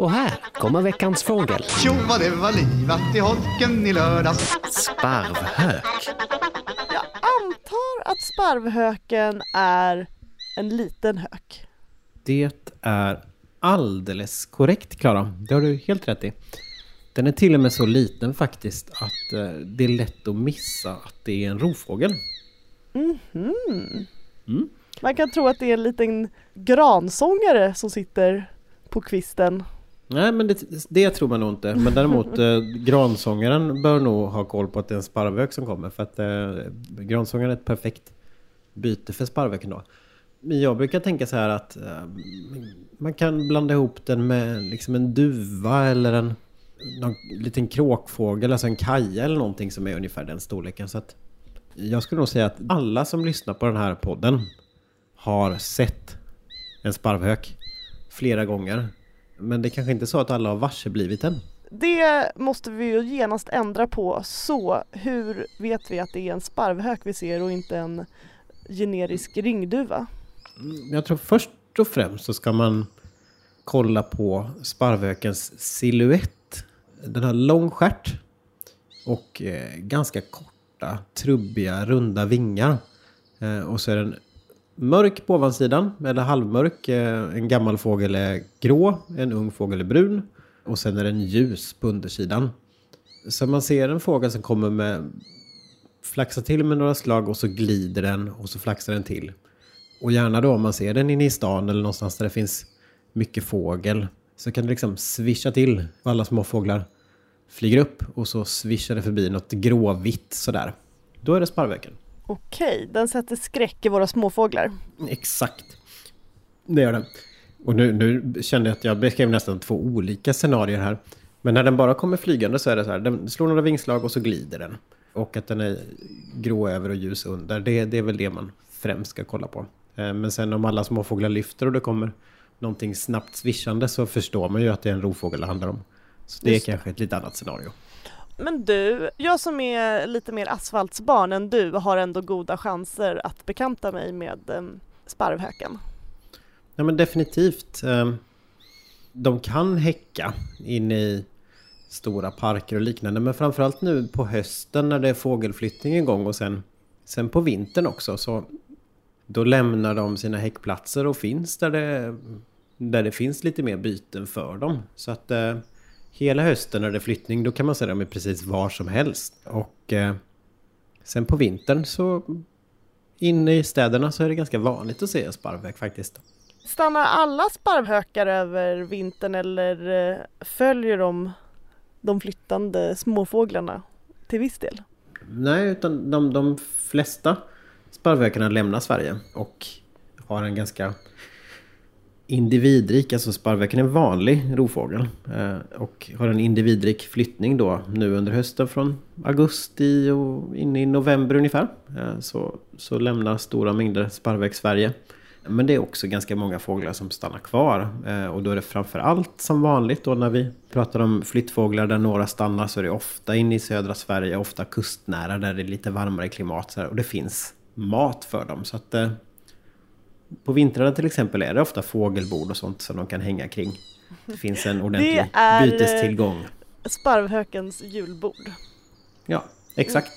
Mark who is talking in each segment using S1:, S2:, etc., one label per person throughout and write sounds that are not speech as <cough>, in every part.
S1: Och här kommer veckans fågel.
S2: Tjo vad det var livat i holken i lördags.
S1: Sparvhök.
S3: Jag antar att sparvhöken är en liten hök.
S4: Det är alldeles korrekt Klara. Det har du helt rätt i. Den är till och med så liten faktiskt att eh, det är lätt att missa att det är en rovfågel.
S3: Man kan tro att det är en liten gransångare som sitter på kvisten.
S4: Nej, men det, det tror man nog inte. Men däremot eh, gransångaren bör nog ha koll på att det är en sparvhök som kommer. För att eh, gransångaren är ett perfekt byte för sparvhöken då. Men jag brukar tänka så här att eh, man kan blanda ihop den med liksom en duva eller en någon liten kråkfågel, alltså en kaja eller någonting som är ungefär den storleken. Så att jag skulle nog säga att alla som lyssnar på den här podden har sett en sparvhök flera gånger. Men det är kanske inte så att alla har varseblivit den.
S3: Det måste vi ju genast ändra på. Så hur vet vi att det är en sparvhök vi ser och inte en generisk ringduva?
S4: Jag tror först och främst så ska man kolla på sparvhökens silhuett. Den har lång stjärt och eh, ganska korta, trubbiga, runda vingar. Eh, och så är den mörk på ovansidan, eller halvmörk. Eh, en gammal fågel är grå, en ung fågel är brun. Och sen är den ljus på undersidan. Så man ser en fågel som kommer med flaxar till med några slag och så glider den och så flaxar den till. Och gärna då om man ser den inne i stan eller någonstans där det finns mycket fågel så kan det liksom svischa till och alla små fåglar flyger upp och så svischar det förbi något gråvitt sådär. Då är det Sparvöken.
S3: Okej, den sätter skräck i våra småfåglar.
S4: Exakt. Det gör den. Och nu, nu kände jag att jag beskrev nästan två olika scenarier här. Men när den bara kommer flygande så är det så här, den slår några vingslag och så glider den. Och att den är grå över och ljus under, det, det är väl det man främst ska kolla på. Eh, Men sen om alla småfåglar lyfter och det kommer någonting snabbt svischande så förstår man ju att det är en rovfågel det handlar om. Så det är
S3: Just det.
S4: kanske ett lite annat scenario.
S3: Men du, jag som är lite mer asfaltsbarn än du har ändå goda chanser att bekanta mig med eh, sparvhöken.
S4: Ja men definitivt. eh, De kan häcka inne i stora parker och liknande. Men framförallt nu på hösten när det är fågelflyttning igång och sen, sen på vintern också. Så då lämnar de sina häckplatser och finns där det, där det finns lite mer byten för dem. Så att eh, hela hösten när det är flyttning då kan man se dem i precis var som helst. Och eh, sen på vintern så inne i städerna så är det ganska vanligt att se sparvhök faktiskt.
S3: Stannar alla sparvhökar över vintern eller eh, följer de de flyttande småfåglarna till viss del?
S4: Nej, utan de, de flesta sparvhökarna lämnar Sverige och har en ganska individrik, alltså sparvhöken är en vanlig rovfågel eh, och har en individrik flyttning då nu under hösten från augusti och in i november ungefär. Eh, så, så lämnar stora mängder sparvhök Sverige. Men det är också ganska många fåglar som stannar kvar. Eh, och då är det framför allt som vanligt då när vi pratar om flyttfåglar där några stannar så är det ofta inne i södra Sverige, ofta kustnära där det är lite varmare klimat. Och det finns mat för dem. Så att på vintrarna till exempel är det ofta fågelbord och sånt som de kan hänga kring. Det finns en <laughs> ordentlig
S3: eh,
S4: bytestillgång.
S3: Sparvhökens julbord.
S4: Ja, exakt.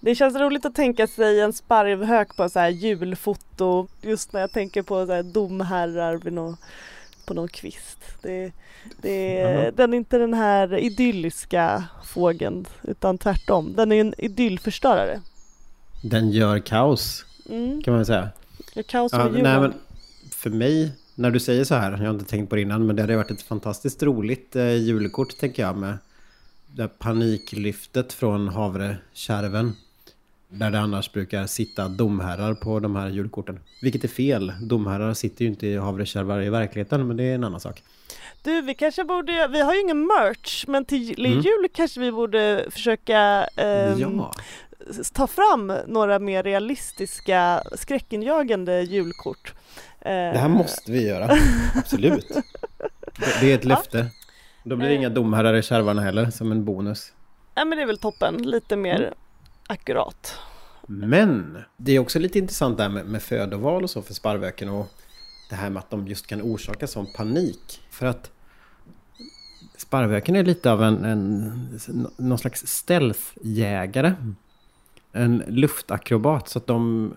S3: Det känns roligt att tänka sig en sparvhök på så här julfoto just när jag tänker på så här domherrar vid nå på någon kvist. Det, det, den är inte den här idylliska fågeln utan tvärtom. Den är en idyllförstörare.
S4: Den gör kaos
S3: Mm.
S4: kan man väl säga.
S3: Det är kaos
S4: Ja,
S3: med
S4: nej, men för mig, när du säger så här, jag har inte tänkt på det innan, men det hade varit ett fantastiskt roligt eh, julkort tänker jag med det paniklyftet från havrekärven. Där det annars brukar sitta domherrar på de här julkorten. Vilket är fel. Domherrar sitter ju inte i havrekärvar i verkligheten, men det är en annan sak.
S3: Du, vi kanske borde, vi har ju ingen merch, men till
S4: Mm.
S3: jul kanske vi borde försöka ehm,
S4: ja,
S3: ta fram några mer realistiska skräckinjagande julkort. Eh,
S4: det här måste vi göra. <laughs> Absolut. Det, det är ett löfte. Då blir det inga domherrar i kärvarna heller, som en bonus.
S3: Ja men det är väl toppen, lite mer
S4: Mm.
S3: akkurat.
S4: Men det är också lite intressant där med, med födoval och så för sparvhöken och det här med att de just kan orsaka sån panik. För att Sparvhöken är lite av en, en någon slags stealthjägare. En luftakrobat så att de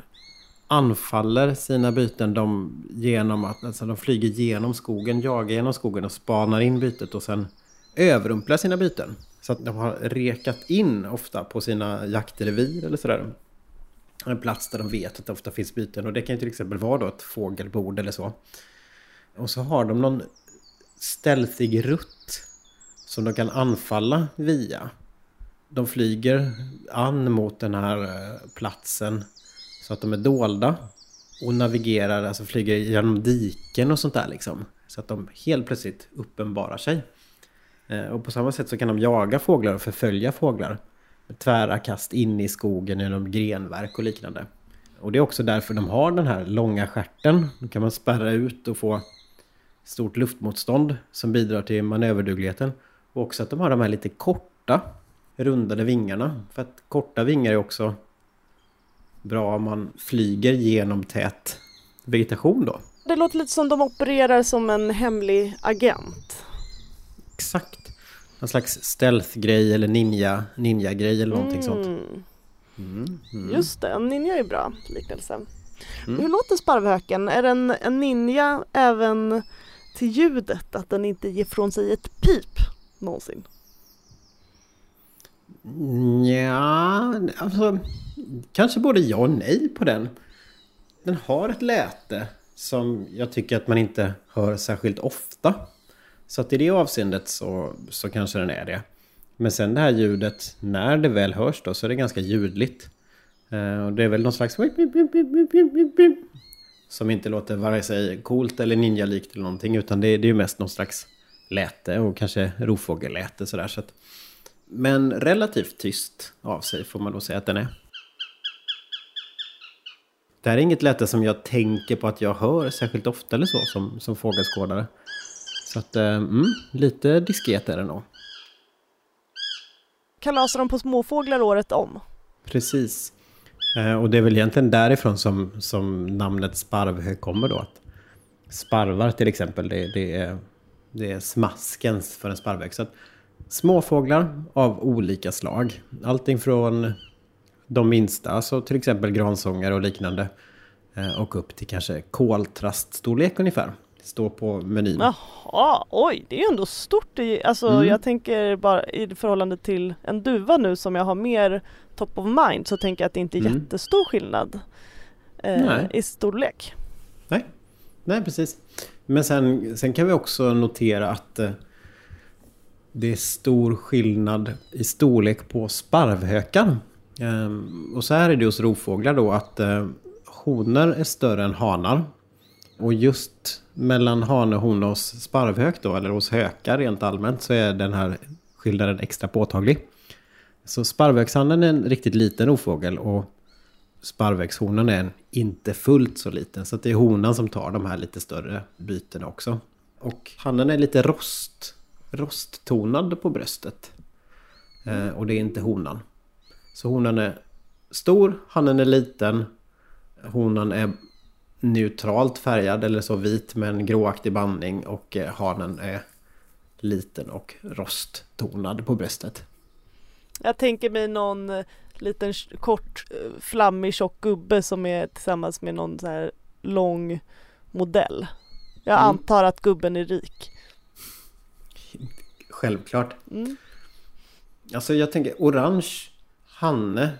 S4: anfaller sina byten de, genom att alltså de flyger genom skogen, jagar genom skogen och spanar in bytet och sen överrumplar sina byten. Så att de har rekat in ofta på sina jaktrevir eller sådär. En plats där de vet att det ofta finns byten och det kan ju till exempel vara då ett fågelbord eller så. Och så har de någon stealthig rutt som de kan anfalla via. De flyger an mot den här eh, platsen så att de är dolda och navigerar, alltså flyger genom diken och sånt där liksom. Så att de helt plötsligt uppenbarar sig. Eh, och på samma sätt så kan de jaga fåglar och förfölja fåglar. Med tvära kast in i skogen genom grenverk och liknande. Och det är också därför de har den här långa skärten. Då kan man spärra ut och få stort luftmotstånd som bidrar till manöverdugligheten. Och också att de har de här lite korta rundade vingarna. För att korta vingar är också bra om man flyger genom tät vegetation då.
S3: Det låter lite som de opererar som en hemlig agent.
S4: Exakt. Någon slags stealth-grej eller ninja, ninja-grej eller någonting sånt.
S3: Mm. Mm. Just det, ninja är bra liknelse. Mm. Hur låter sparvhöken? Är den en ninja även till ljudet? Att den inte ger från sig ett pip någonsin?
S4: Ja, alltså kanske både ja och nej på den. Den har ett läte som jag tycker att man inte hör särskilt ofta. Så att i det avseendet så, så kanske den är det. Men sen det här ljudet, när det väl hörs då, så är det ganska ljudligt. Eh, och det är väl någon slags... Som inte låter vare sig coolt eller ninjalikt eller någonting. Utan det, det är ju mest någon slags läte och kanske rovfågelläte sådär. Så att, men relativt tyst av sig får man då säga att den är. Det här är inget läte som jag tänker på att jag hör särskilt ofta eller så som, som fågelskådare. Så att, mm, lite diskret är det nog.
S3: Kalasar de på småfåglar året om?
S4: Precis. Eh, och det är väl egentligen därifrån som, som namnet sparvhö kommer då. Att sparvar till exempel, det, det, är, det är smaskens för en sparvhök. Så att småfåglar av olika slag. Allting från de minsta, alltså till exempel gransångare och liknande. Eh, och upp till kanske koltraststorlek ungefär. Står på menyn.
S3: Jaha, oj, det är ju ändå stort. I, alltså mm. jag tänker bara i förhållande till en duva nu som jag har mer top of mind så tänker jag att det inte är mm. jättestor skillnad eh, i storlek.
S4: Nej. Nej, precis. Men sen, sen kan vi också notera att eh, det är stor skillnad i storlek på sparvhökar. Ehm, och så här är det hos rovfåglar då att eh, honor är större än hanar. Och just mellan hane, hona och sparvhök då, eller hos hökar rent allmänt, så är den här skillnaden extra påtaglig. Så sparvhökshannen är en riktigt liten rovfågel och sparvhökshonan är en inte fullt så liten. Så det är honan som tar de här lite större bytena också. Och hannen är lite rost, rosttonad på bröstet. Eh, och det är inte honan. Så honan är stor, hannen är liten. Honan är neutralt färgad eller så vit med en gråaktig bandning och eh, hanen är liten och rosttonad på bröstet.
S3: Jag tänker mig någon eh, liten kort eh, flammig tjock gubbe som är tillsammans med någon så här lång modell. Jag mm. antar att gubben är rik.
S4: Självklart. Mm. Alltså jag tänker orange Hanne.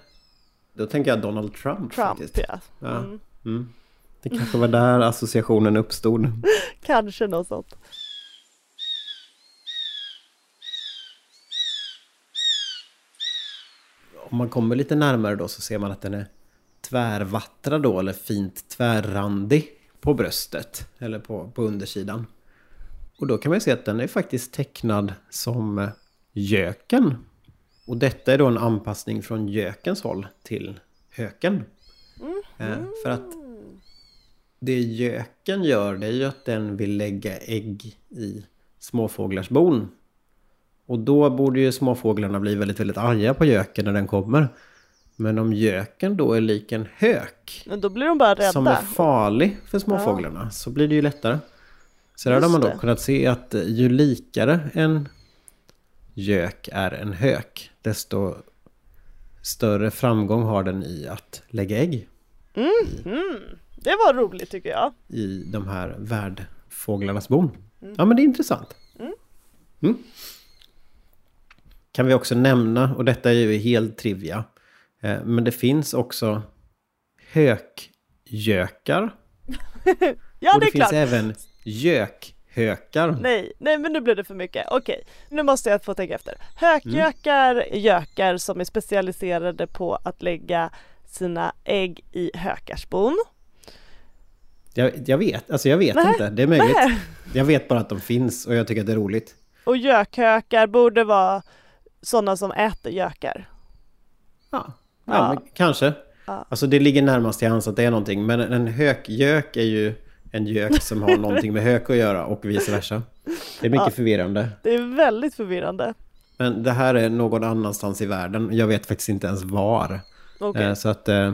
S4: Då tänker jag Donald Trump.
S3: Trump
S4: faktiskt.
S3: ja. ja. Mm.
S4: Mm. Det kanske var där associationen uppstod. <laughs>
S3: kanske något sånt.
S4: Om man kommer lite närmare då så ser man att den är tvärvattrad då eller fint tvärrandig på bröstet eller på, på undersidan. Och då kan man se att den är faktiskt tecknad som göken. Och detta är då en anpassning från gökens håll till höken. Mm. Eh, för att det göken gör det är ju att den vill lägga ägg i småfåglars bon. Och då borde ju småfåglarna bli väldigt, väldigt arga på göken när den kommer. Men om göken då är lik en hök.
S3: Men då blir de bara rädda.
S4: Som är farlig för småfåglarna. Ja. Så blir det ju lättare. Så där har man då kunnat se att ju likare en gök är en hök, desto större framgång har den i att lägga ägg.
S3: Mm, mm. Det var roligt tycker jag.
S4: I de här värdfåglarnas bon. Mm. Ja men det är intressant. Mm. mm. Kan vi också nämna, och detta är ju helt trivia. Eh, men det finns också hökgökar. <laughs>
S3: ja,
S4: och det,
S3: det
S4: finns
S3: klart.
S4: även gökhökar.
S3: Nej, nej men nu blev det för mycket. Okej, nu måste jag få tänka efter. Hökgökar är gökar som är specialiserade på att lägga sina ägg i hökarsbon.
S4: Jag, jag vet, alltså jag vet
S3: Nej.
S4: inte. Det är möjligt.
S3: Nej.
S4: Jag vet bara att de finns och jag tycker att det är roligt.
S3: Och gökhökar borde vara sådana som äter gökar.
S4: Ja, ja,
S3: Ja.
S4: Kanske.
S3: Ja.
S4: Alltså det ligger närmast till hands att det är någonting. Men en hökgök är ju en gök som har någonting med hök att göra och vice versa. Det är mycket
S3: Ja.
S4: förvirrande.
S3: Det är väldigt förvirrande.
S4: Men det här är någon annanstans i världen. Jag vet faktiskt inte ens var.
S3: Okej.
S4: Eh, Så att... eh,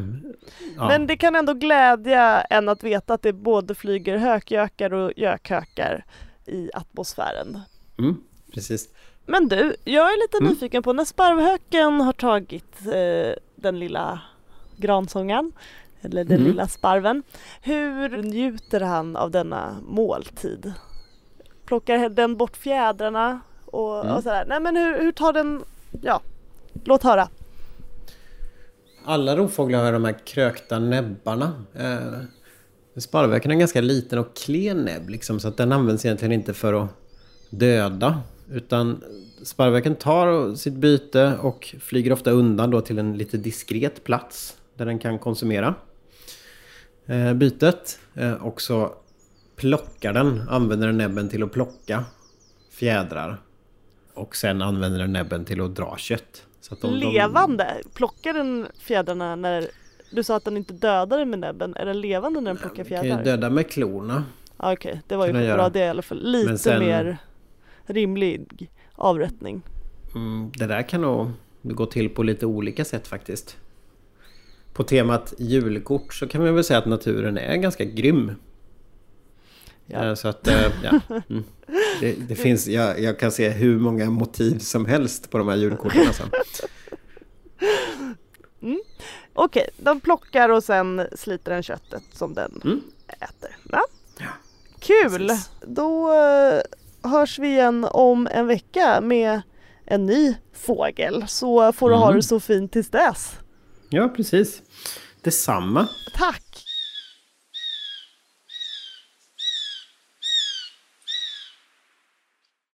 S4: Ja.
S3: Men det kan ändå glädja en att veta att det både flyger hökgökar och gökhökar i atmosfären.
S4: Mm, precis.
S3: Men du, jag är lite
S4: Mm.
S3: nyfiken på när sparvhöken har tagit eh, den lilla gransångan, eller den
S4: Mm.
S3: lilla sparven. Hur njuter han av denna måltid? Plockar den bort fjädrarna och,
S4: Mm.
S3: och sådär? Nej men hur, hur tar den, ja, låt höra.
S4: Alla rovfåglar har de här krökta näbbarna. Eh, Sparvhöken har en ganska liten och klen näbb liksom, så att den används egentligen inte för att döda. Utan sparvhöken tar sitt byte och flyger ofta undan då till en lite diskret plats där den kan konsumera eh, bytet. Eh, och så plockar den, använder den näbben till att plocka fjädrar. Och sen använder den näbben till att dra kött. De- de-
S3: levande? Plockar den fjädrarna när du sa att den inte dödar den med näbben? Är den levande när den plockar
S4: kan ju
S3: fjädrar?
S4: döda med klorna.
S3: Ah, Okej, det var ju
S4: kan den
S3: bra
S4: göra.
S3: det i alla fall. Lite
S4: sen-
S3: mer rimlig avrättning.
S4: Mm, det där kan nog gå till på lite olika sätt faktiskt. På temat julkort så kan man väl säga att naturen är ganska grym.
S3: Ja.
S4: Eh, Så att, eh, ja. Mm. Det, det finns, jag, jag kan se hur många motiv som helst på de här julkorten. Alltså.
S3: Okej, de plockar och sen sliter den köttet som den
S4: Mm.
S3: äter. Ja.
S4: Ja,
S3: Kul!
S4: precis.
S3: Då eh, hörs vi igen om en vecka med en ny fågel. Så får du ha
S4: Mm.
S3: det så fint tills dess.
S4: Ja, precis. Detsamma.
S3: Tack!